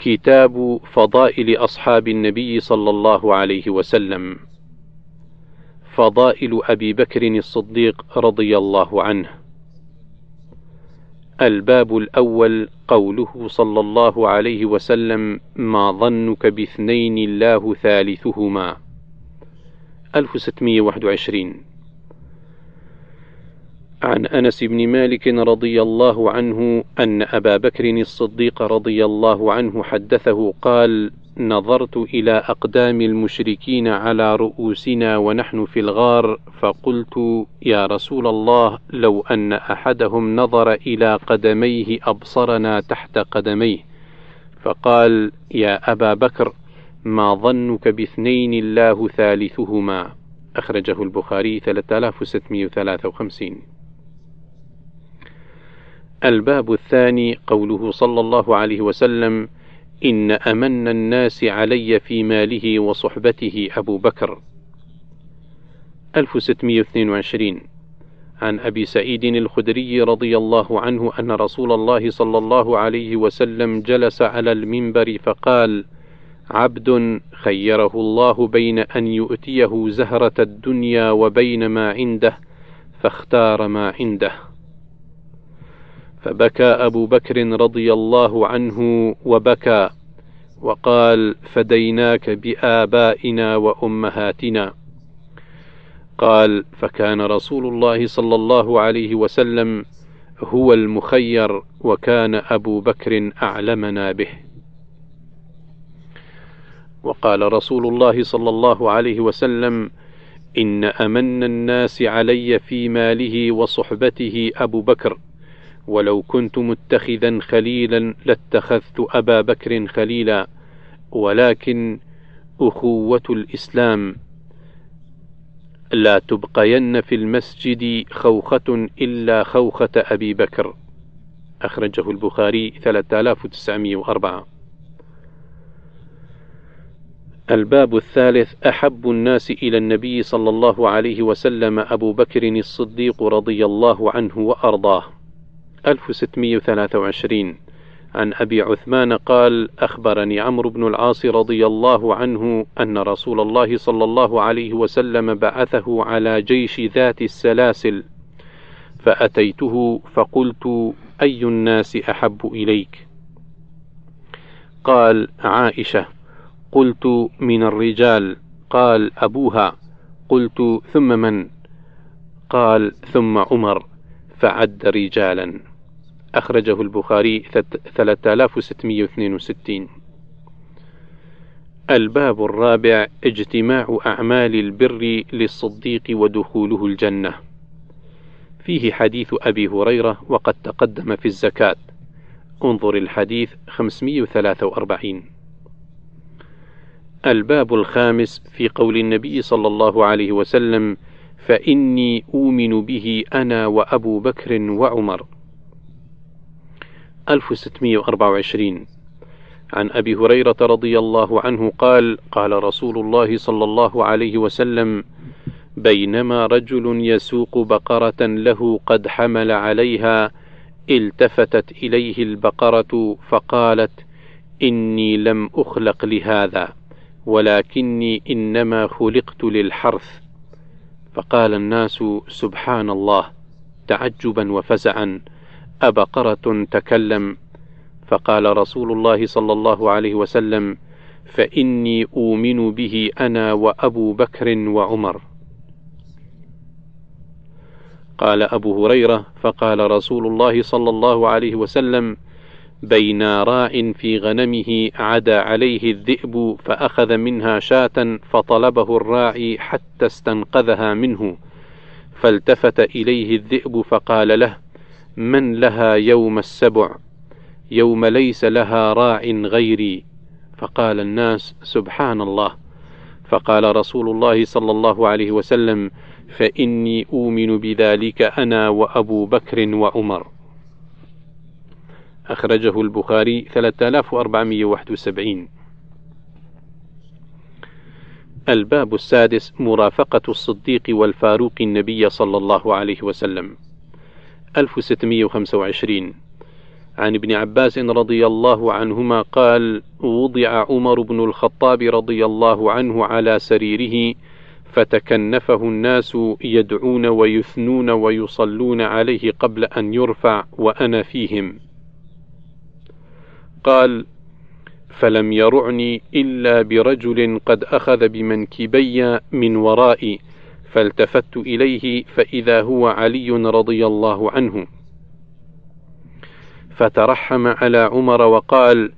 كتاب فضائل أصحاب النبي صلى الله عليه وسلم. فضائل أبي بكر الصديق رضي الله عنه. الباب الأول قوله صلى الله عليه وسلم ما ظنك باثنين الله ثالثهما 1621 عن أنس بن مالك رضي الله عنه أن أبا بكر الصديق رضي الله عنه حدثه قال نظرت إلى أقدام المشركين على رؤوسنا ونحن في الغار فقلت يا رسول الله لو أن أحدهم نظر إلى قدميه أبصرنا تحت قدميه. فقال يا أبا بكر ما ظنك باثنين الله ثالثهما؟ أخرجه البخاري 3653 الباب الثاني قوله صلى الله عليه وسلم إن أمن الناس علي في ماله وصحبته أبو بكر. 1622 عن أبي سعيد الخدري رضي الله عنه أن رسول الله صلى الله عليه وسلم جلس على المنبر فقال: عبد خيره الله بين أن يؤتيه زهرة الدنيا وبين ما عنده فاختار ما عنده. فبكى أبو بكر رضي الله عنه وبكى وقال فديناك بآبائنا وأمهاتنا. قال فكان رسول الله صلى الله عليه وسلم هو المخير وكان أبو بكر أعلمنا به. وقال رسول الله صلى الله عليه وسلم إن أمن الناس علي في ماله وصحبته أبو بكر ولو كنت متخذا خليلا لاتخذت أبا بكر خليلا ولكن أخوة الإسلام. لا تبقين في المسجد خوخة إلا خوخة أبي بكر. أخرجه البخاري 3904 الباب الثالث أحب الناس إلى النبي صلى الله عليه وسلم أبو بكر الصديق رضي الله عنه وأرضاه. 1623 عن أبي عثمان قال أخبرني عمرو بن العاص رضي الله عنه أن رسول الله صلى الله عليه وسلم بعثه على جيش ذات السلاسل فأتيته فقلت أي الناس أحب إليك؟ قال عائشة. قلت من الرجال. قال أبوها. قلت ثم من؟ قال ثم عمر. فعد رجالا. أخرجه البخاري 3662 الباب الرابع اجتماع أعمال البر للصديق ودخوله الجنة. فيه حديث أبي هريرة وقد تقدم في الزكاة. انظر الحديث 543 الباب الخامس في قول النبي صلى الله عليه وسلم فإني أؤمن به أنا وأبو بكر وعمر. 1624 عن أبي هريرة رضي الله عنه قال قال رسول الله صلى الله عليه وسلم بينما رجل يسوق بقرة له قد حمل عليها التفتت إليه البقرة فقالت إني لم أخلق لهذا ولكني إنما خلقت للحرث. فقال الناس سبحان الله تعجبا وفزعا. أبقرة تكلم فقال رسول الله صلى الله عليه وسلم فإني أؤمن به أنا وأبو بكر وعمر. قال أبو هريرة فقال رسول الله صلى الله عليه وسلم بين راع في غنمه عدا عليه الذئب فأخذ منها شاة فطلبه الراعي حتى استنقذها منه فالتفت إليه الذئب فقال له من لها يوم السبع يوم ليس لها راع غيري. فقال الناس سبحان الله فقال رسول الله صلى الله عليه وسلم فإني أؤمن بذلك أنا وأبو بكر وعمر. أخرجه البخاري 3471 الباب السادس مرافقة الصديق والفاروق النبي صلى الله عليه وسلم. 1625 عن ابن عباس رضي الله عنهما قال وضع عمر بن الخطاب رضي الله عنه على سريره فتكنفه الناس يدعون ويثنون ويصلون عليه قبل أن يرفع وأنا فيهم. قال فلم يرعني إلا برجل قد أخذ بمنكبي من ورائي فالتفت إليه فإذا هو علي رضي الله عنه. فترحم على عمر وقال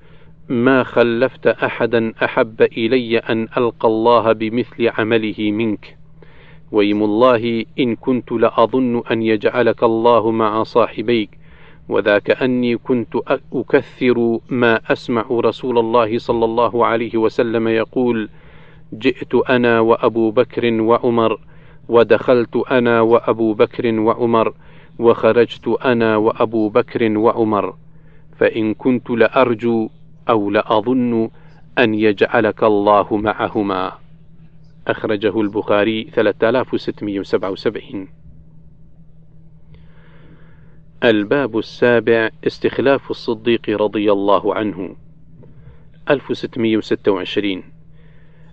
ما خلفت أحدا أحب إلي أن ألقى الله بمثل عمله منك. ويم الله إن كنت لأظن أن يجعلك الله مع صاحبيك وذاك أني كنت أكثر ما أسمع رسول الله صلى الله عليه وسلم يقول جئت أنا وأبو بكر وعمر ودخلت أنا وأبو بكر وعمر وخرجت أنا وأبو بكر وعمر. فإن كنت لأرجو أو لأظن أن يجعلك الله معهما. أخرجه البخاري 3677 الباب السابع استخلاف الصديق رضي الله عنه. 1626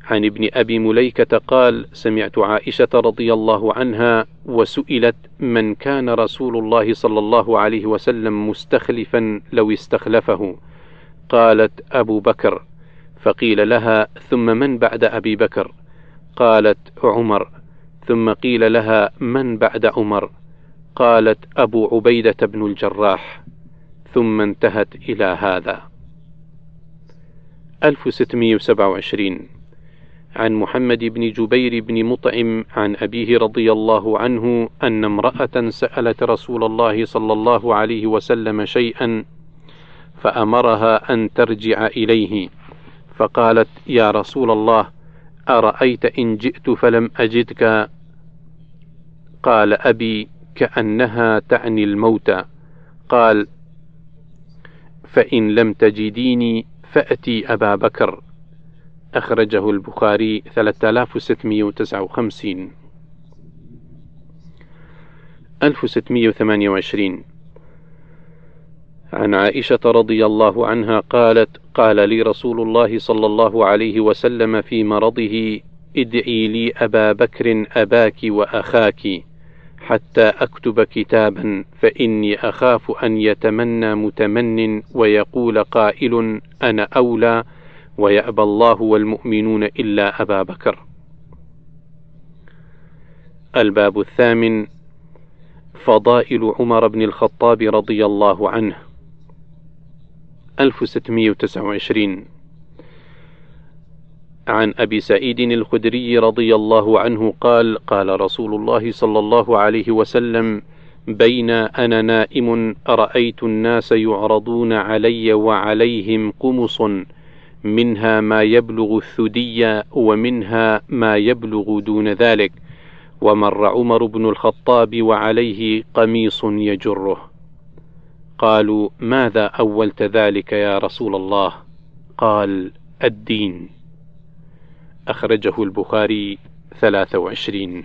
عن ابن أبي مليكة قال: سمعت عائشة رضي الله عنها وسئلت من كان رسول الله صلى الله عليه وسلم مستخلفا لو استخلفه، قالت: أبو بكر، فقيل لها: ثم من بعد أبي بكر؟ قالت: عمر، ثم قيل لها: من بعد عمر؟ قالت: أبو عبيدة بن الجراح، ثم انتهت إلى هذا. 1627 عن محمد بن جبير بن مطعم عن أبيه رضي الله عنه أن امرأة سألت رسول الله صلى الله عليه وسلم شيئا فأمرها أن ترجع إليه فقالت يا رسول الله أرأيت إن جئت فلم أجدك؟ قال أبي كأنها تعني الموت. قال فإن لم تجديني فأتي أبا بكر. أخرجه البخاري 3659 1628 عن عائشة رضي الله عنها قالت: قال لي رسول الله صلى الله عليه وسلم في مرضه: ادعي لي أبا بكر أباك وأخاك حتى أكتب كتابا فإني أخاف أن يتمنى متمن ويقول قائل أنا أولى ويأبى الله والمؤمنون إلا أبا بكر. الباب الثامن فضائل عمر بن الخطاب رضي الله عنه 1629 عن أبي سعيد الخدري رضي الله عنه قال قال رسول الله صلى الله عليه وسلم بين أنا نائم رأيت الناس يعرضون علي وعليهم قمص منها ما يبلغ الثدي ومنها ما يبلغ دون ذلك. ومر عمر بن الخطاب وعليه قميص يجره. قالوا ماذا أولت ذلك يا رسول الله؟ قال الدين. أخرجه البخاري 23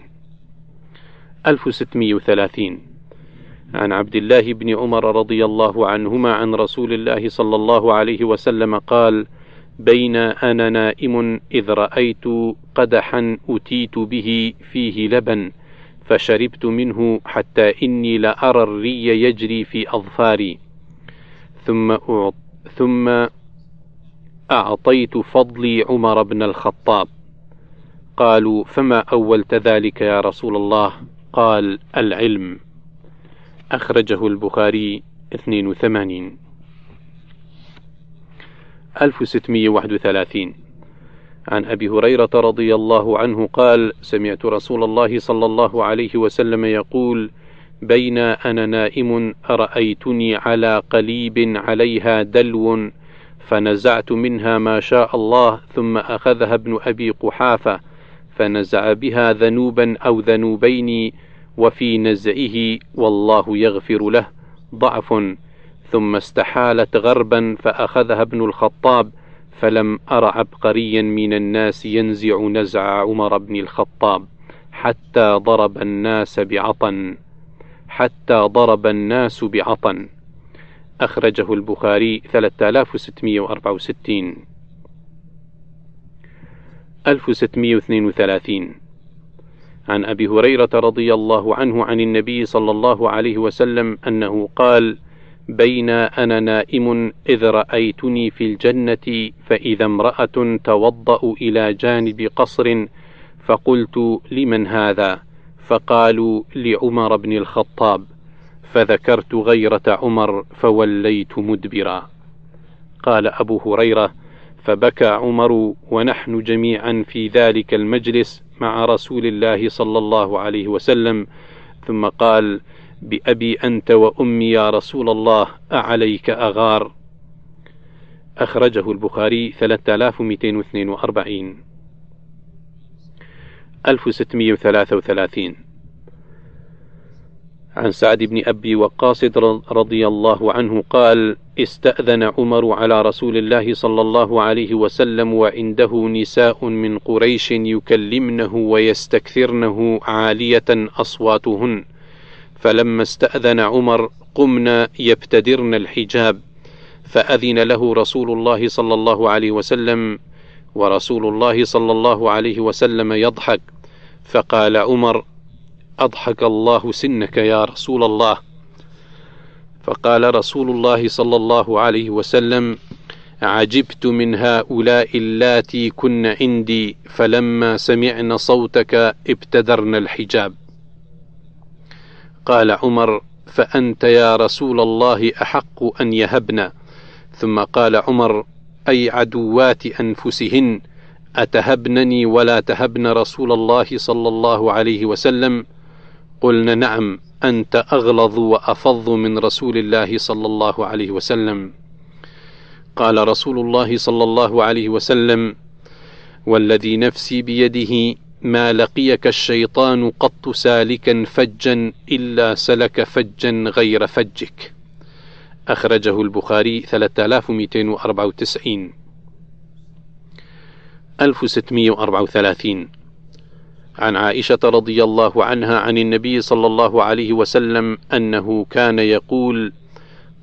1630 عن عبد الله بن عمر رضي الله عنهما عن رسول الله صلى الله عليه وسلم قال بين أنا نائم إذ رأيت قدحا أتيت به فيه لبن فشربت منه حتى إني لأرى الري يجري في أظفاري. ثم ثم أعطيت فضلي عمر بن الخطاب. قالوا فما أولت ذلك يا رسول الله؟ قال العلم. أخرجه البخاري 82 1631 عن أبي هريرة رضي الله عنه قال: سمعت رسول الله صلى الله عليه وسلم يقول: بين أنا نائم رأيتني على قليب عليها دلو فنزعت منها ما شاء الله ثم أخذها ابن أبي قحافة فنزع بها ذنوبا أو ذنوبين وفي نزعه والله يغفر له ضعف. ثم استحالت غربا فأخذها ابن الخطاب فلم أر عبقريا من الناس ينزع نزع عمر بن الخطاب حتى ضرب الناس بعطن حتى ضرب الناس بعطن. أخرجه البخاري 3664 1632 عن أبي هريرة رضي الله عنه عن النبي صلى الله عليه وسلم أنه قال: بين أنا نائم إذ رأيتني في الجنة فإذا امرأة توضأ إلى جانب قصر فقلت لمن هذا؟ فقالوا لعمر بن الخطاب فذكرت غيرة عمر فوليت مدبرا قال أبو هريرة فبكى عمر ونحن جميعا في ذلك المجلس مع رسول الله صلى الله عليه وسلم ثم قال بأبي أنت وأمي يا رسول الله أعليك أغار. أخرجه البخاري 3242 1633 عن سعد بن أبي وقاص رضي الله عنه قال استأذن عمر على رسول الله صلى الله عليه وسلم وعنده نساء من قريش يكلمنه ويستكثرنه عالية أصواتهن. فلما استأذن عمر قمنا يبتدرن الحجاب فأذن له رسول الله صلى الله عليه وسلم ورسول الله صلى الله عليه وسلم يضحك فقال عمر أضحك الله سنك يا رسول الله. فقال رسول الله صلى الله عليه وسلم عجبت من هؤلاء اللاتي كن عندي فلما سمعن صوتك ابتدرن الحجاب. قال عمر فأنت يا رسول الله أحق أن يهبن. ثم قال عمر أي عدوات أنفسهن أتهبنني ولا تهبن رسول الله صلى الله عليه وسلم؟ قلنا نعم أنت أغلظ وأفظ من رسول الله صلى الله عليه وسلم. قال رسول الله صلى الله عليه وسلم والذي نفسي بيده ما لقيك الشيطان قط سالكا فجا إلا سلك فجا غير فجك. أخرجه البخاري 3294 1634 عن عائشة رضي الله عنها عن النبي صلى الله عليه وسلم أنه كان يقول: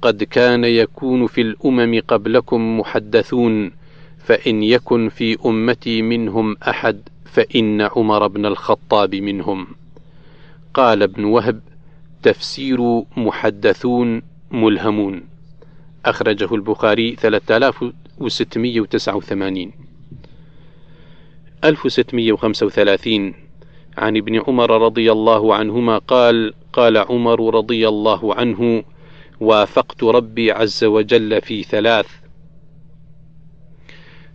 قد كان يكون في الأمم قبلكم محدثون، فإن يكن في أمتي منهم أحد فإن عمر بن الخطاب منهم. قال ابن وهب: تفسير محدثون ملهمون. أخرجه البخاري 3689 1635 عن ابن عمر رضي الله عنهما قال قال عمر رضي الله عنه وافقت ربي عز وجل في ثلاث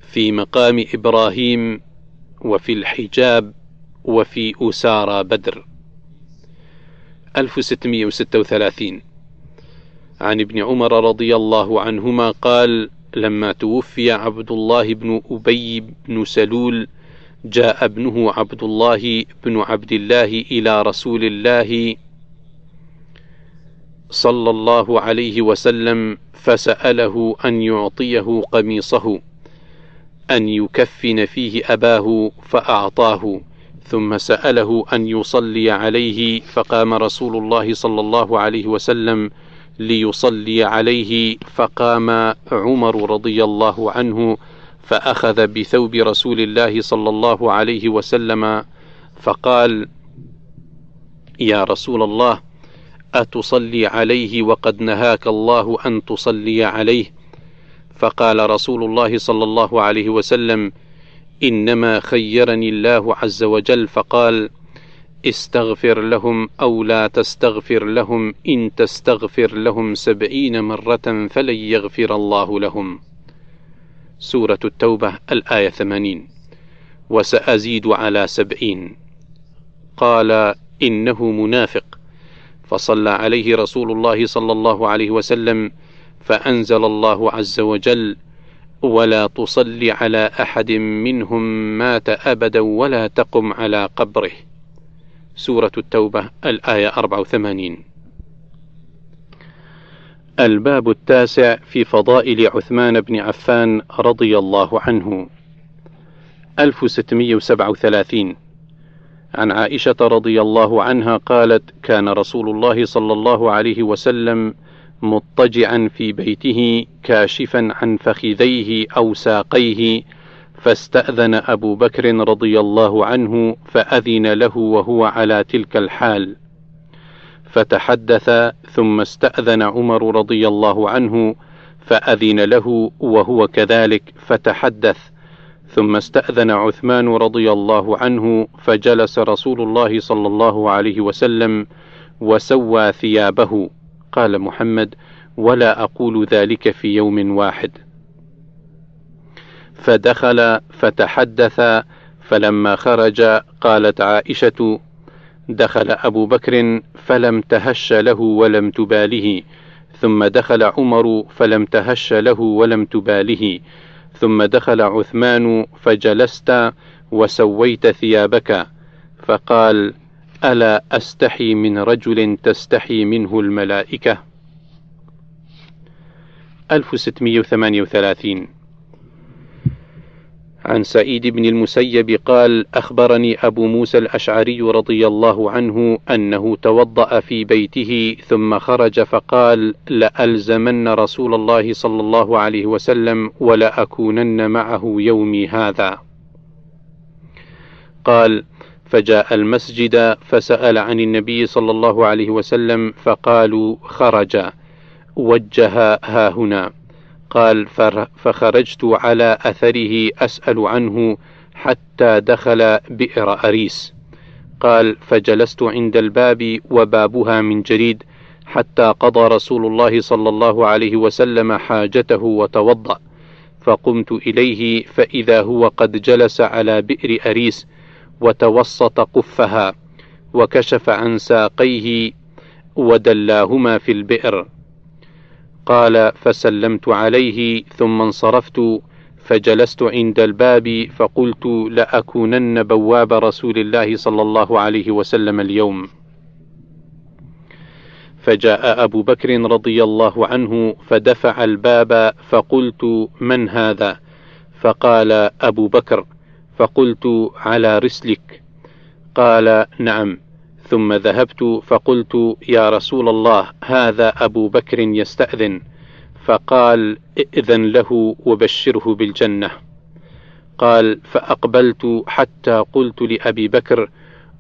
في مقام إبراهيم وفي الحجاب وفي أسارى بدر. 1636 عن ابن عمر رضي الله عنهما قال لما توفي عبد الله بن أبي بن سلول جاء ابنه عبد الله بن عبد الله إلى رسول الله صلى الله عليه وسلم فسأله أن يعطيه قميصه. أن يكفن فيه أباه فأعطاه ثم سأله أن يصلي عليه فقام رسول الله صلى الله عليه وسلم ليصلي عليه فقام عمر رضي الله عنه فأخذ بثوب رسول الله صلى الله عليه وسلم فقال: يا رسول الله أتصلي عليه وقد نهاك الله أن تصلي عليه؟ فقال رسول الله صلى الله عليه وسلم: إنما خيرني الله عز وجل فقال: استغفر لهم أو لا تستغفر لهم إن تستغفر لهم سبعين مرة فلن يغفر الله لهم. سورة التوبة الآية ثمانين. وسأزيد على سبعين. قال إنه منافق. فصلى عليه رسول الله صلى الله عليه وسلم فأنزل الله عز وجل ولا تصل على أحد منهم مات أبدا ولا تقم على قبره. سورة التوبة الآية 84 الباب التاسع في فضائل عثمان بن عفان رضي الله عنه. 1637 عن عائشة رضي الله عنها قالت: كان رسول الله صلى الله عليه وسلم مضطجعا في بيته كاشفا عن فخذيه أو ساقيه فاستأذن أبو بكر رضي الله عنه فأذن له وهو على تلك الحال. فتحدث ثم استأذن عمر رضي الله عنه فأذن له وهو كذلك فتحدث. ثم استأذن عثمان رضي الله عنه فجلس رسول الله صلى الله عليه وسلم وسوى ثيابه. قال محمد ولا أقول ذلك في يوم واحد. فدخل فتحدث فلما خرج قالت عائشة دخل أبو بكر فلم تهش له ولم تباله ثم دخل عمر فلم تهش له ولم تباله ثم دخل عثمان فجلست وسويت ثيابك فقال ألا أستحي من رجل تستحي منه الملائكة؟ 1638 عن سعيد بن المسيب قال أخبرني أبو موسى الأشعري رضي الله عنه أنه توضأ في بيته ثم خرج فقال لألزمن رسول الله صلى الله عليه وسلم ولأكونن معه يومي هذا. قال فجاء المسجد فسأل عن النبي صلى الله عليه وسلم فقالوا خرج. وجه ها هنا. قال فخرجت على أثره أسأل عنه حتى دخل بئر أريس. قال فجلست عند الباب وبابها من جريد حتى قضى رسول الله صلى الله عليه وسلم حاجته وتوضأ. فقمت إليه فإذا هو قد جلس على بئر أريس وتوسط قفها وكشف عن ساقيه ودلاهما في البئر. قال فسلمت عليه ثم انصرفت فجلست عند الباب فقلت لأكونن بواب رسول الله صلى الله عليه وسلم اليوم. فجاء أبو بكر رضي الله عنه فدفع الباب فقلت من هذا؟ فقال أبو بكر. فقلت على رسلك. قال نعم. ثم ذهبت فقلت يا رسول الله هذا أبو بكر يستأذن. فقال ائذن له وبشره بالجنة. قال فأقبلت حتى قلت لأبي بكر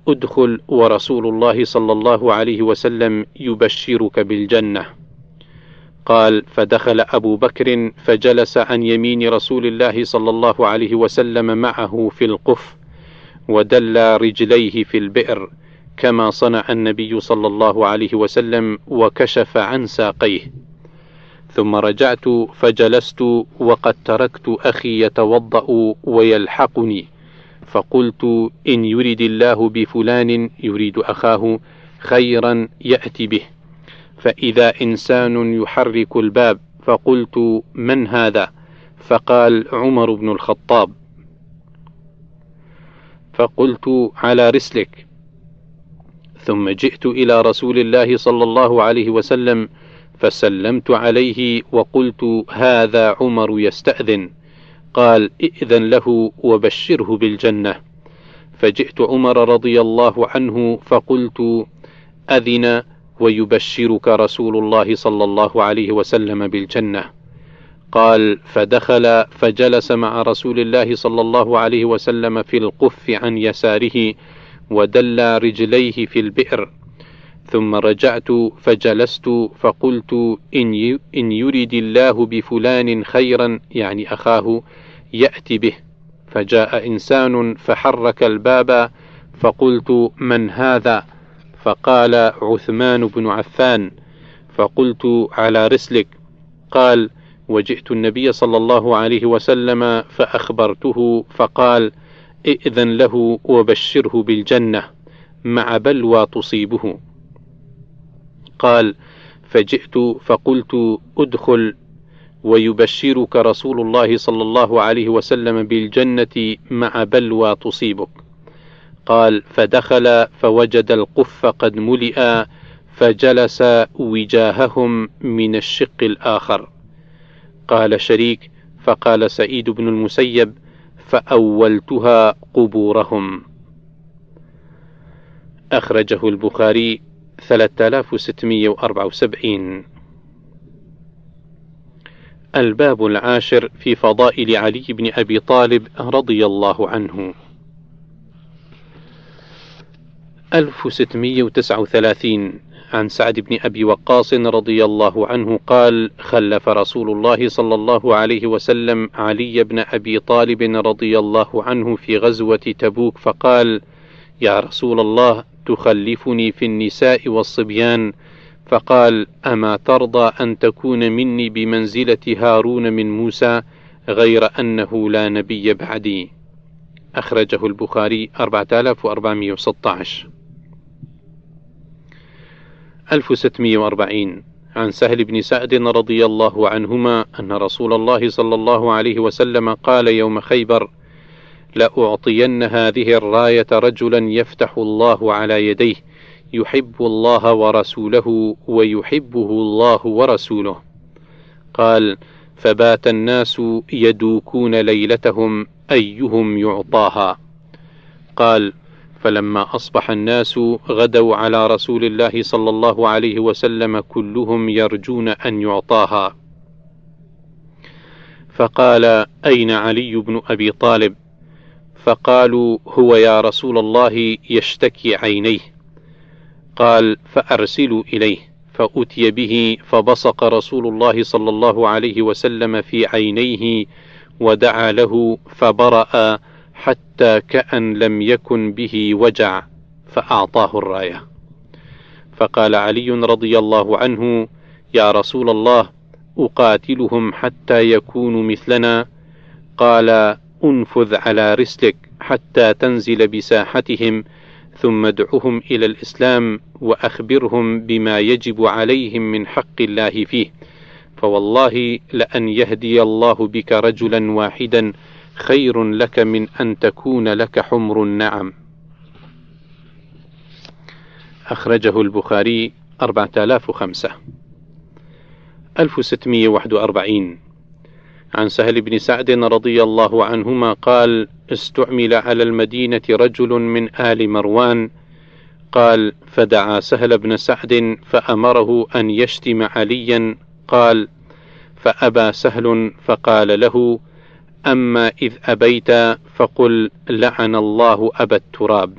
ادخل ورسول الله صلى الله عليه وسلم يبشرك بالجنة. قال فدخل أبو بكر فجلس عن يمين رسول الله صلى الله عليه وسلم معه في القف ودل رجليه في البئر كما صنع النبي صلى الله عليه وسلم وكشف عن ساقيه. ثم رجعت فجلست وقد تركت أخي يتوضأ ويلحقني فقلت إن يرد الله بفلان يريد أخاه خيرا يأتي به. فإذا إنسان يحرك الباب فقلت من هذا؟ فقال عمر بن الخطاب. فقلت على رسلك. ثم جئت إلى رسول الله صلى الله عليه وسلم فسلمت عليه وقلت هذا عمر يستأذن. قال ائذن له وبشره بالجنة. فجئت عمر رضي الله عنه فقلت أذن ويبشرك رسول الله صلى الله عليه وسلم بالجنة. قال فدخل فجلس مع رسول الله صلى الله عليه وسلم في القف عن يساره ودل رجليه في البئر. ثم رجعت فجلست فقلت إن, إن يرد الله بفلان خيرا يعني أخاه يأتي به. فجاء إنسان فحرك الباب فقلت من هذا؟ فقال عثمان بن عفان فقلت على رسلك. قال وجئت النبي صلى الله عليه وسلم فأخبرته فقال إئذن له وبشره بالجنة مع بلوى تصيبه. قال فجئت فقلت أدخل ويبشرك رسول الله صلى الله عليه وسلم بالجنة مع بلوى تصيبك. قال فدخل فوجد القف قد ملئ فجلس وجاههم من الشق الآخر. قال شريك فقال سعيد بن المسيب فأولتها قبورهم. أخرجه البخاري 3674 الباب العاشر في فضائل علي بن أبي طالب رضي الله عنه. 1639 عن سعد بن أبي وقاص رضي الله عنه قال خلف رسول الله صلى الله عليه وسلم علي بن أبي طالب رضي الله عنه في غزوة تبوك فقال يا رسول الله تخلفني في النساء والصبيان؟ فقال أما ترضى أن تكون مني بمنزلة هارون من موسى غير أنه لا نبي بعدي؟ أخرجه البخاري 4416 1640 عن سهل بن سعد رضي الله عنهما أن رسول الله صلى الله عليه وسلم قال يوم خيبر لأعطين هذه الراية رجلا يفتح الله على يديه يحب الله ورسوله ويحبه الله ورسوله. قال فبات الناس يدوكون ليلتهم أيهم يعطاها. قال فلما أصبح الناس غدوا على رسول الله صلى الله عليه وسلم كلهم يرجون أن يعطاها. فقال أين علي بن أبي طالب؟ فقالوا هو يا رسول الله يشتكي عينيه. قال فأرسلوا إليه فأتي به فبصق رسول الله صلى الله عليه وسلم في عينيه ودعا له فبرأ حتى كأن لم يكن به وجع فأعطاه الراية. فقال علي رضي الله عنه يا رسول الله أقاتلهم حتى يكونوا مثلنا قال أنفذ على رسلك حتى تنزل بساحتهم ثم ادعهم إلى الإسلام وأخبرهم بما يجب عليهم من حق الله فيه فوالله لأن يهدي الله بك رجلا واحدا خير لك من أن تكون لك حمر النعم. أخرجه البخاري 4005 1641 عن سهل بن سعد رضي الله عنهما قال استعمل على المدينة رجل من آل مروان. قال فدعا سهل بن سعد فأمره أن يشتم عليا. قال فأبى سهل فقال له أما إذ أبيت فقل لعن الله أبا التراب.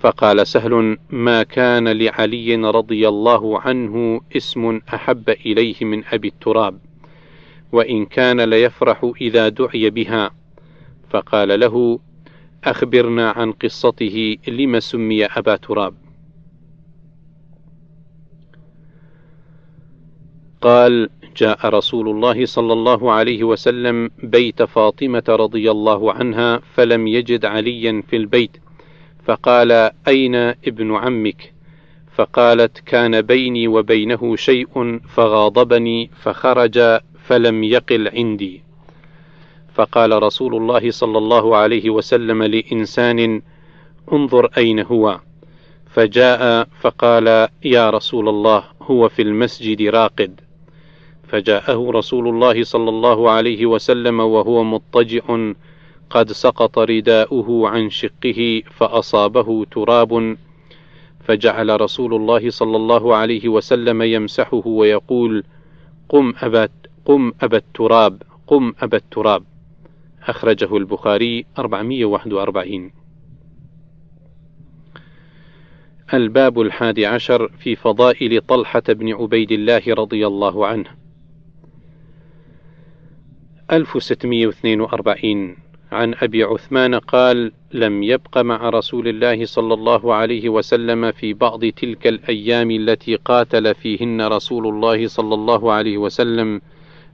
فقال سهل ما كان لعلي رضي الله عنه اسم أحب إليه من أبي التراب وإن كان ليفرح إذا دعي بها. فقال له أخبرنا عن قصته لم سمي أبا تراب؟ قال جاء رسول الله صلى الله عليه وسلم بيت فاطمة رضي الله عنها فلم يجد عليا في البيت. فقال أين ابن عمك؟ فقالت كان بيني وبينه شيء فغاضبني فخرج فلم يقل عندي. فقال رسول الله صلى الله عليه وسلم لإنسان انظر أين هو. فجاء فقال يا رسول الله هو في المسجد راقد. فجاءه رسول الله صلى الله عليه وسلم وهو مضطجع قد سقط رداؤه عن شقه فأصابه تراب فجعل رسول الله صلى الله عليه وسلم يمسحه ويقول قم ابا قم أبا التراب قم أبا التراب أخرجه البخاري 441 الباب الحادي عشر في فضائل طلحة بن عبيد الله رضي الله عنه. 1642 عن أبي عثمان قال لم يبق مع رسول الله صلى الله عليه وسلم في بعض تلك الأيام التي قاتل فيهن رسول الله صلى الله عليه وسلم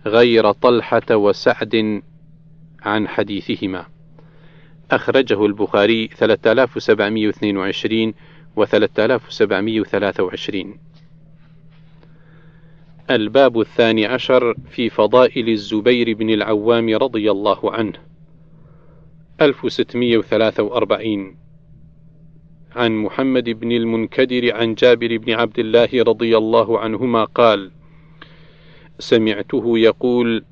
غير طلحة وسعد عن حديثهما. أخرجه البخاري 3722 و 3723 الباب الثاني عشر في فضائل الزبير بن العوام رضي الله عنه. 1643 عن محمد بن المنكدر عن جابر بن عبد الله رضي الله عنهما قال: سمعته يقول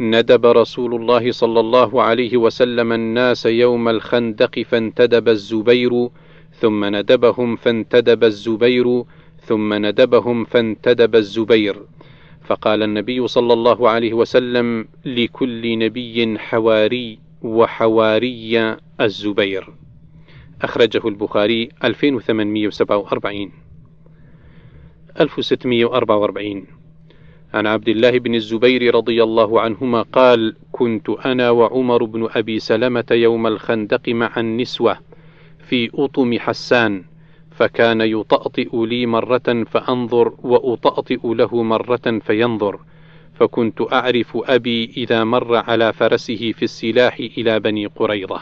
ندب رسول الله صلى الله عليه وسلم الناس يوم الخندق فانتدب الزبير ثم ندبهم فانتدب الزبير ثم ندبهم فانتدب الزبير. فقال النبي صلى الله عليه وسلم لكل نبي حواري وحواري الزبير. أخرجه البخاري 2847 1644 عن عبد الله بن الزبير رضي الله عنهما قال كنت أنا وعمر بن أبي سلمة يوم الخندق مع النسوة في أطم حسان فكان يطأطئ لي مرة فأنظر وأطأطئ له مرة فينظر فكنت أعرف أبي إذا مر على فرسه في السلاح إلى بني قريظة.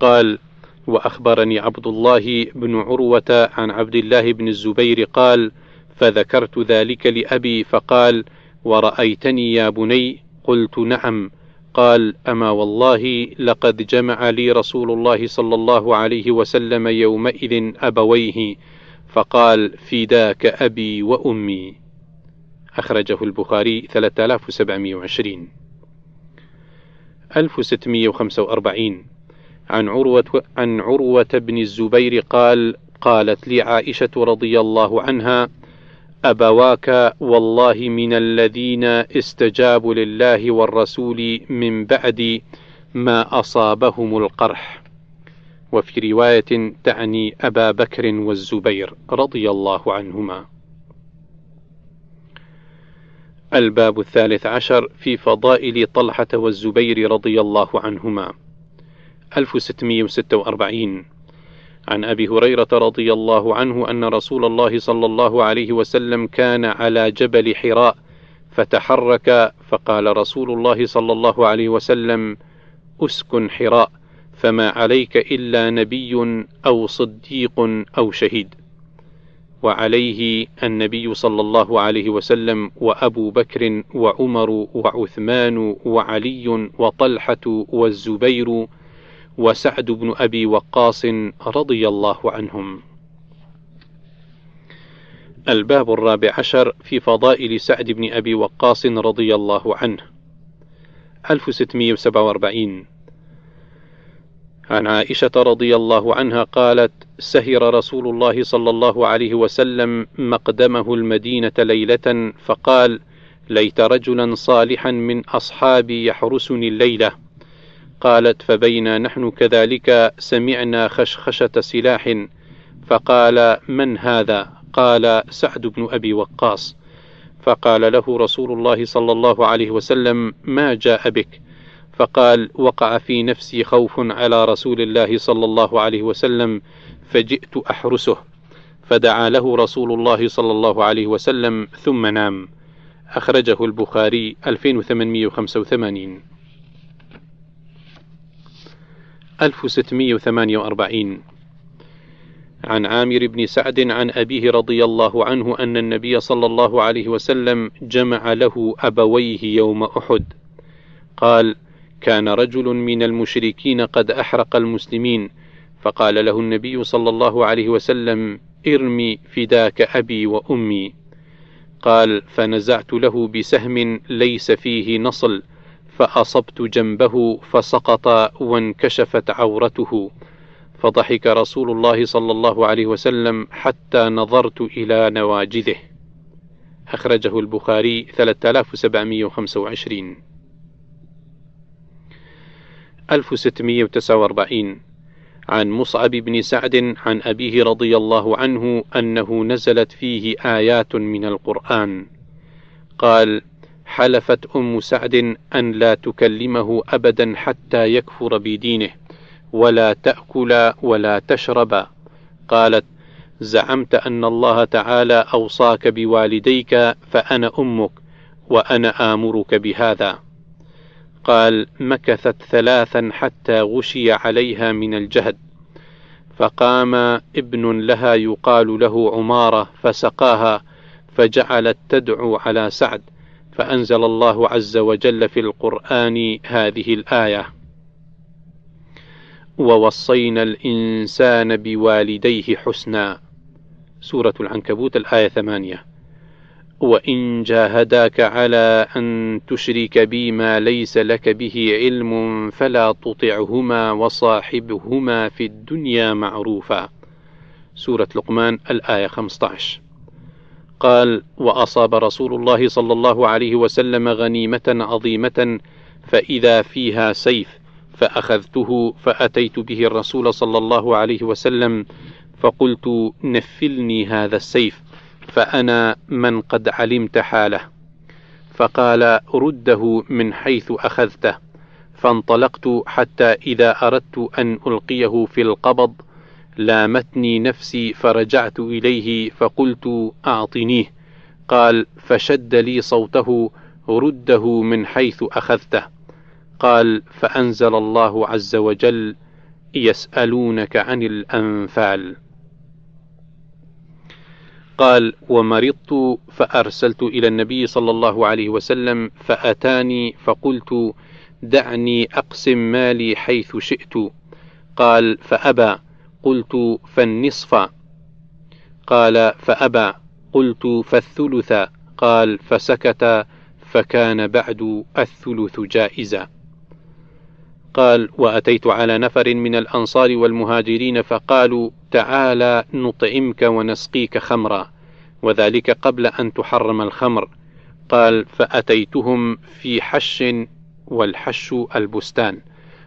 قال وأخبرني عبد الله بن عروة عن عبد الله بن الزبير قال فذكرت ذلك لأبي فقال ورأيتني يا بني؟ قلت نعم. قال أما والله لقد جمع لي رسول الله صلى الله عليه وسلم يومئذ أبويه فقال فداك أبي وأمي. أخرجه البخاري 3720 1645 عن عروة عن عروة بن الزبير قال قالت لي عائشة رضي الله عنها أبواك والله من الذين استجابوا لله والرسول من بعد ما أصابهم القرح. وفي رواية تعني أبا بكر والزبير رضي الله عنهما. الباب الثالث عشر في فضائل طلحة والزبير رضي الله عنهما. 1646 عن أبي هريرة رضي الله عنه أن رسول الله صلى الله عليه وسلم كان على جبل حراء فتحرك فقال رسول الله صلى الله عليه وسلم أسكن حراء فما عليك إلا نبي أو صديق أو شهيد. وعليه النبي صلى الله عليه وسلم وأبو بكر وعمر وعثمان وعلي وطلحة والزبير وسعد بن أبي وقاص رضي الله عنهم. الباب الرابع عشر في فضائل سعد بن أبي وقاص رضي الله عنه. 1647 عن عائشة رضي الله عنها قالت: سهر رسول الله صلى الله عليه وسلم مقدمه المدينة ليلة فقال: ليت رجلا صالحا من أصحابي يحرسني الليلة قالت فبينا نحن كذلك سمعنا خشخشة سلاح. فقال من هذا؟ قال سعد بن أبي وقاص. فقال له رسول الله صلى الله عليه وسلم ما جاء بك؟ فقال وقع في نفسي خوف على رسول الله صلى الله عليه وسلم فجئت أحرسه. فدعا له رسول الله صلى الله عليه وسلم ثم نام. أخرجه البخاري 2885 1648 عن عامر بن سعد عن أبيه رضي الله عنه أن النبي صلى الله عليه وسلم جمع له أبويه يوم أحد. قال كان رجل من المشركين قد أحرق المسلمين. فقال له النبي صلى الله عليه وسلم ارمي فداك أبي وأمي. قال فنزعت له بسهم ليس فيه نصل. فأصبت جنبه فسقط وانكشفت عورته. فضحك رسول الله صلى الله عليه وسلم حتى نظرت إلى نواجذه. أخرجه البخاري 3725 1649 عن مصعب بن سعد عن أبيه رضي الله عنه أنه نزلت فيه آيات من القرآن. قال حلفت أم سعد أن لا تكلمه أبدا حتى يكفر بدينه ولا تأكل ولا تشرب. قالت زعمت أن الله تعالى أوصاك بوالديك فأنا أمك وأنا آمرك بهذا. قال مكثت ثلاثا حتى غشي عليها من الجهد. فقام ابن لها يقال له عمارة فسقاها فجعلت تدعو على سعد. فأنزل الله عز وجل في القرآن هذه الآية: ووصينا الإنسان بوالديه حسنا. سورة العنكبوت الآية ثمانية. وإن جاهداك على أن تشرك بي ما ليس لك به علم فلا تطعهما وصاحبهما في الدنيا معروفا. سورة لقمان الآية 15. قال وأصاب رسول الله صلى الله عليه وسلم غنيمة عظيمة فإذا فيها سيف فأخذته فأتيت به الرسول صلى الله عليه وسلم فقلت نفلني هذا السيف فأنا من قد علمت حاله. فقال رده من حيث أخذته فانطلقت حتى إذا أردت أن ألقيه في القبض لامتني نفسي فرجعت إليه فقلت أعطنيه. قال فشد لي صوته رده من حيث أخذته. قال فأنزل الله عز وجل يسألونك عن الأنفال. قال ومرضت فأرسلت إلى النبي صلى الله عليه وسلم فأتاني فقلت دعني أقسم مالي حيث شئت. قال فأبى قلت فالنصف. قال فأبى. قلت فالثلث. قال فسكت. فكان بعد الثلث جائزا. قال وأتيت على نفر من الأنصار والمهاجرين فقالوا تعالى نطعمك ونسقيك خمرا وذلك قبل أن تحرم الخمر. قال فأتيتهم في حش والحش البستان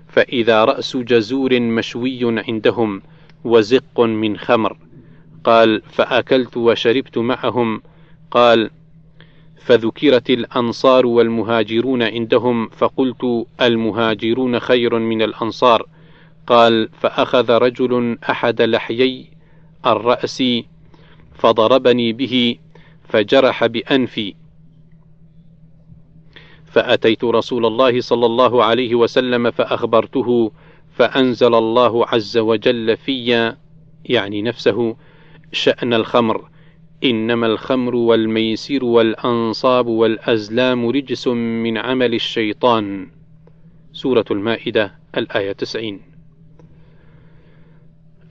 فإذا رأس جزور مشوي عندهم وزق من خمر. قال فأكلت وشربت معهم. قال فذكرت الأنصار والمهاجرون عندهم فقلت المهاجرون خير من الأنصار. قال فأخذ رجل أحد لحيي الرأس فضربني به فجرح بأنفي. فأتيت رسول الله صلى الله عليه وسلم فأخبرته فأنزل الله عز وجل في يعني نفسه شأن الخمر. إنما الخمر والميسر والأنصاب والأزلام رجس من عمل الشيطان. سورة المائدة الآية 90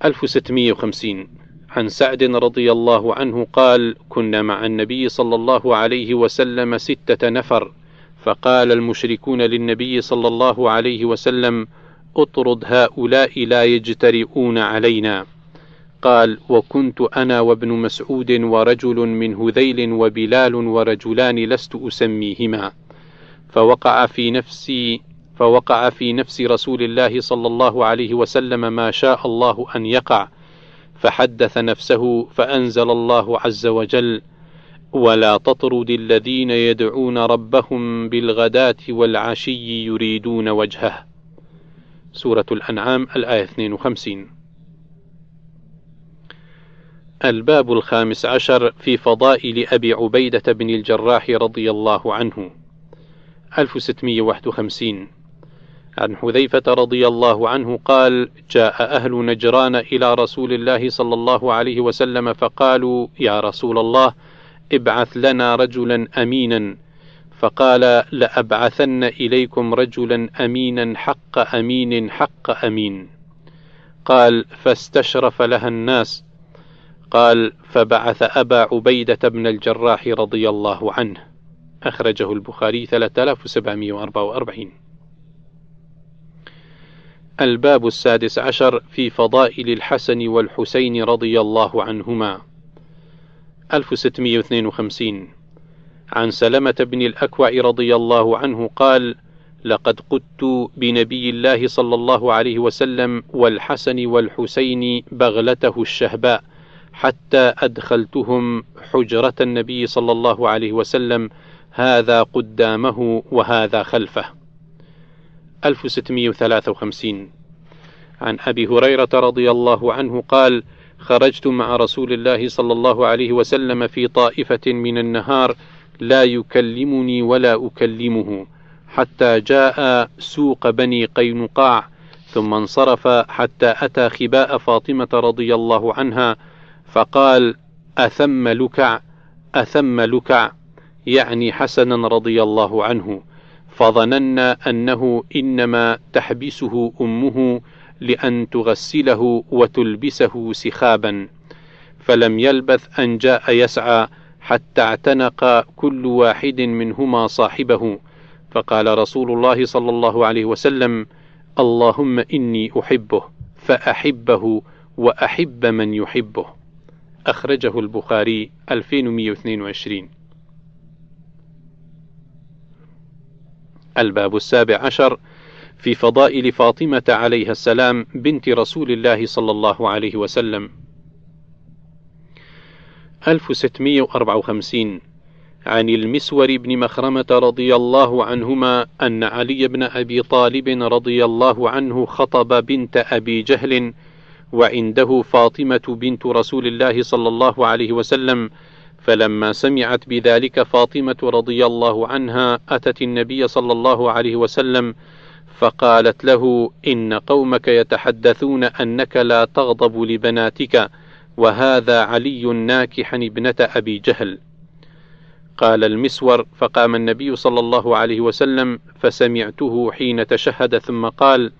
1650 عن سعد رضي الله عنه قال كنا مع النبي صلى الله عليه وسلم ستة نفر فقال المشركون للنبي صلى الله عليه وسلم أطرد هؤلاء لا يجترئون علينا. قال وكنت أنا وابن مسعود ورجل من هذيل وبلال ورجلان لست أسميهما. فوقع في نفسي فوقع في نفس رسول الله صلى الله عليه وسلم ما شاء الله أن يقع. فحدث نفسه فأنزل الله عز وجل ولا تطرد الذين يدعون ربهم بالغداة والعشي يريدون وجهه. سورة الأنعام الآية 52 الباب الخامس عشر في فضائل أبي عبيدة بن الجراح رضي الله عنه. 1651 عن حذيفة رضي الله عنه قال: جاء أهل نجران إلى رسول الله صلى الله عليه وسلم فقالوا: يا رسول الله ابعث لنا رجلا أمينا فقال لأبعثن إليكم رجلا أمينا حق أمين حق أمين. قال فاستشرف لها الناس. قال فبعث أبا عبيدة بن الجراح رضي الله عنه. أخرجه البخاري 3744 الباب السادس عشر في فضائل الحسن والحسين رضي الله عنهما. 1652 عن سلمة بن الأكوع رضي الله عنه قال: لقد قدت بنبي الله صلى الله عليه وسلم والحسن والحسين بغلته الشهباء حتى أدخلتهم حجرة النبي صلى الله عليه وسلم هذا قدامه وهذا خلفه. 1653 عن أبي هريرة رضي الله عنه قال: خرجت مع رسول الله صلى الله عليه وسلم في طائفة من النهار لا يكلمني ولا أكلمه حتى جاء سوق بني قينقاع ثم انصرف حتى أتى خباء فاطمة رضي الله عنها فقال أثم لكع أثم لكع يعني حسنا رضي الله عنه فظننا أنه إنما تحبسه أمه لأن تغسله وتلبسه سخابا فلم يلبث أن جاء يسعى حتى اعتنق كل واحد منهما صاحبه. فقال رسول الله صلى الله عليه وسلم اللهم إني أحبه فأحبه وأحب من يحبه. أخرجه البخاري 2122 الباب السابع عشر. في فضائل فاطمة عليها السلام بنت رسول الله صلى الله عليه وسلم. 1654 عن المسور بن مخرمة رضي الله عنهما أن علي بن أبي طالب رضي الله عنه خطب بنت أبي جهل وعنده فاطمة بنت رسول الله صلى الله عليه وسلم فلما سمعت بذلك فاطمة رضي الله عنها أتت النبي صلى الله عليه وسلم فقالت له إن قومك يتحدثون أنك لا تغضب لبناتك. وهذا علي ناكحا ابنة أبي جهل. قال المسور فقام النبي صلى الله عليه وسلم فسمعته حين تشهد ثم قال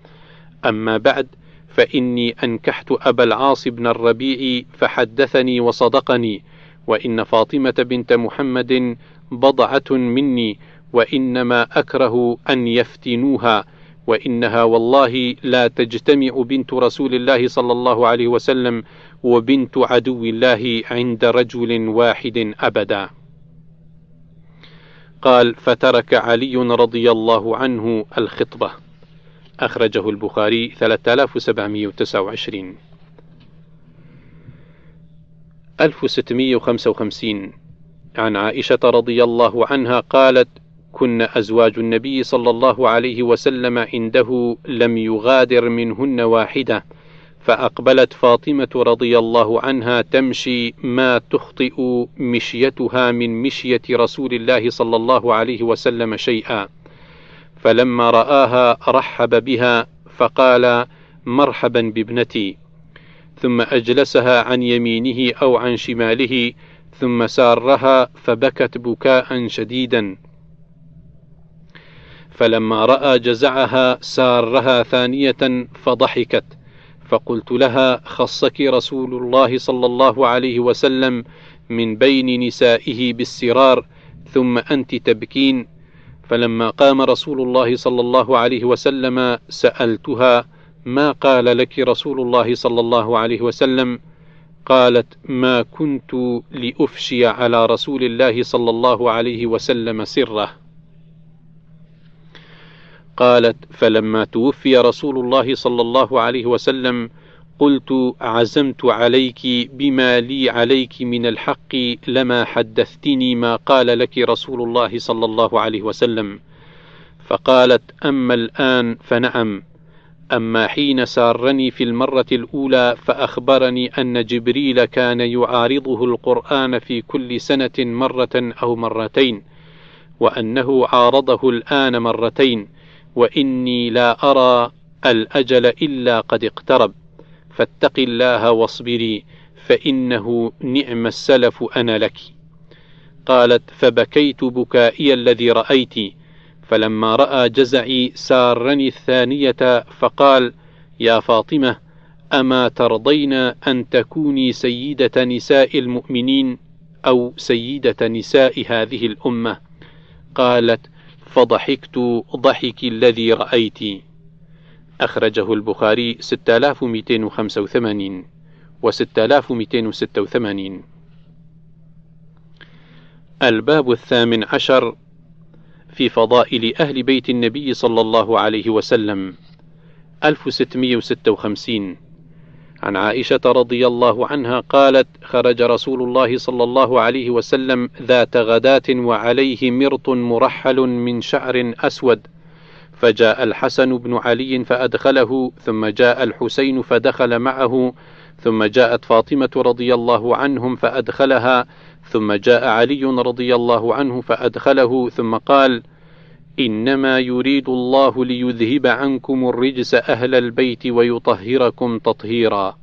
أما بعد فإني أنكحت أبا العاص بن الربيع فحدثني وصدقني وإن فاطمة بنت محمد بضعة مني وإنما أكره أن يفتنوها وإنها والله لا تجتمع بنت رسول الله صلى الله عليه وسلم وبنت عدو الله عند رجل واحد أبدا. قال فترك علي رضي الله عنه الخطبة أخرجه البخاري 3729 1655 عن عائشة رضي الله عنها قالت: كن أزواج النبي صلى الله عليه وسلم عنده لم يغادر منهن واحدة، فأقبلت فاطمة رضي الله عنها تمشي ما تخطئ مشيتها من مشية رسول الله صلى الله عليه وسلم شيئا، فلما رآها رحب بها فقال: مرحبا بابنتي. ثم أجلسها عن يمينه أو عن شماله ثم سارها فبكت بكاء شديدا. فلما رأى جزعها سارها ثانية فضحكت. فقلت لها خصك رسول الله صلى الله عليه وسلم من بين نسائه بالسرار ثم أنت تبكين. فلما قام رسول الله صلى الله عليه وسلم سألتها ما قال لك رسول الله صلى الله عليه وسلم؟ قالت ما كنت لأفشي على رسول الله صلى الله عليه وسلم سره. قالت فلما توفي رسول الله صلى الله عليه وسلم قلت عزمت عليك بما لي عليك من الحق لما حدثتني ما قال لك رسول الله صلى الله عليه وسلم. فقالت أما الآن فنعم أما حين سارني في المرة الأولى فأخبرني أن جبريل كان يعارضه القرآن في كل سنة مرة أو مرتين، وأنه عارضه الآن مرتين، وإني لا أرى الأجل إلا قد اقترب، فاتق الله واصبري، فإنه نعم السلف أنا لك. قالت: فبكيت بكائي الذي رأيت، فلما رأى جزعي سارني الثانية فقال: يا فاطمة أما ترضين أن تكوني سيدة نساء المؤمنين أو سيدة نساء هذه الأمة؟ قالت: فضحكت ضحك الذي رأيت. أخرجه البخاري 6285 و 6286 الباب الثامن عشر في فضائل أهل بيت النبي صلى الله عليه وسلم 1656 عن عائشة رضي الله عنها قالت: خرج رسول الله صلى الله عليه وسلم ذات غداة وعليه مرط مرحل من شعر أسود، فجاء الحسن بن علي فأدخله، ثم جاء الحسين فدخل معه، ثم جاءت فاطمة رضي الله عنهم فأدخلها، ثم جاء علي رضي الله عنه فأدخله ثم قال: إنما يريد الله ليذهب عنكم الرجس أهل البيت ويطهركم تطهيرا.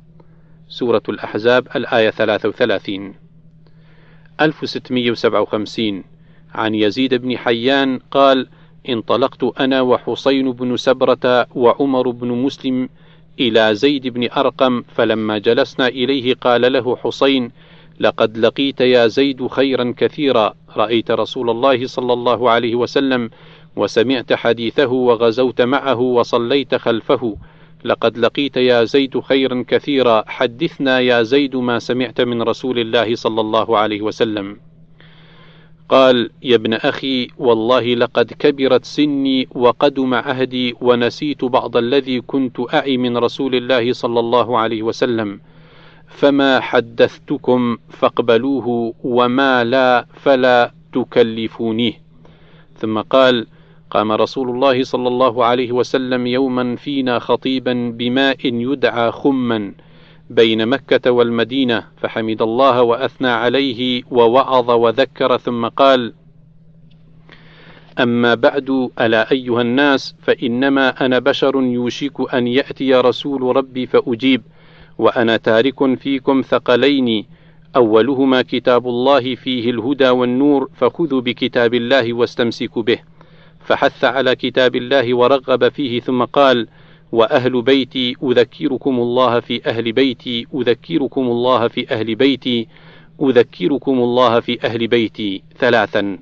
سورة الأحزاب الآية 33 1657 عن يزيد بن حيان قال: انطلقت أنا وحسين بن سبرة وعمر بن مسلم إلى زيد بن أرقم فلما جلسنا إليه قال له حسين: لقد لقيت يا زيد خيرا كثيرا. رأيت رسول الله صلى الله عليه وسلم وسمعت حديثه وغزوت معه وصليت خلفه. لقد لقيت يا زيد خيرا كثيرا. حدثنا يا زيد ما سمعت من رسول الله صلى الله عليه وسلم. قال يا ابن أخي والله لقد كبرت سني وقدم عهدي ونسيت بعض الذي كنت أعي من رسول الله صلى الله عليه وسلم. فما حدثتكم فاقبلوه وما لا فلا تكلفونيه. ثم قال قام رسول الله صلى الله عليه وسلم يوما فينا خطيبا بماء يدعى خما بين مكة والمدينة فحمد الله وأثنى عليه ووعظ وذكر ثم قال: أما بعد ألا أيها الناس فإنما أنا بشر يوشك أن يأتي رسول ربي فأجيب وأنا تارك فيكم ثقلين أولهما كتاب الله فيه الهدى والنور فخذوا بكتاب الله واستمسكوا به. فحث على كتاب الله ورغب فيه ثم قال: وأهل بيتي أذكركم الله في أهل بيتي أذكركم الله في أهل بيتي أذكركم الله في أهل بيتي ثلاثا.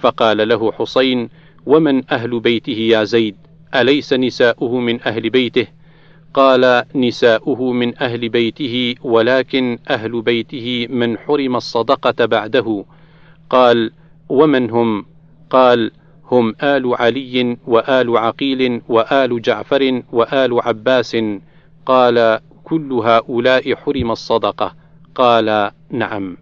فقال له حسين ومن أهل بيته يا زيد؟ أليس نساؤه من أهل بيته؟ قال نساؤه من أهل بيته ولكن أهل بيته من حرم الصدقة بعده. قال ومن هم؟ قال هم آل علي وآل عقيل وآل جعفر وآل عباس. قال كل هؤلاء حرم الصدقة. قال نعم.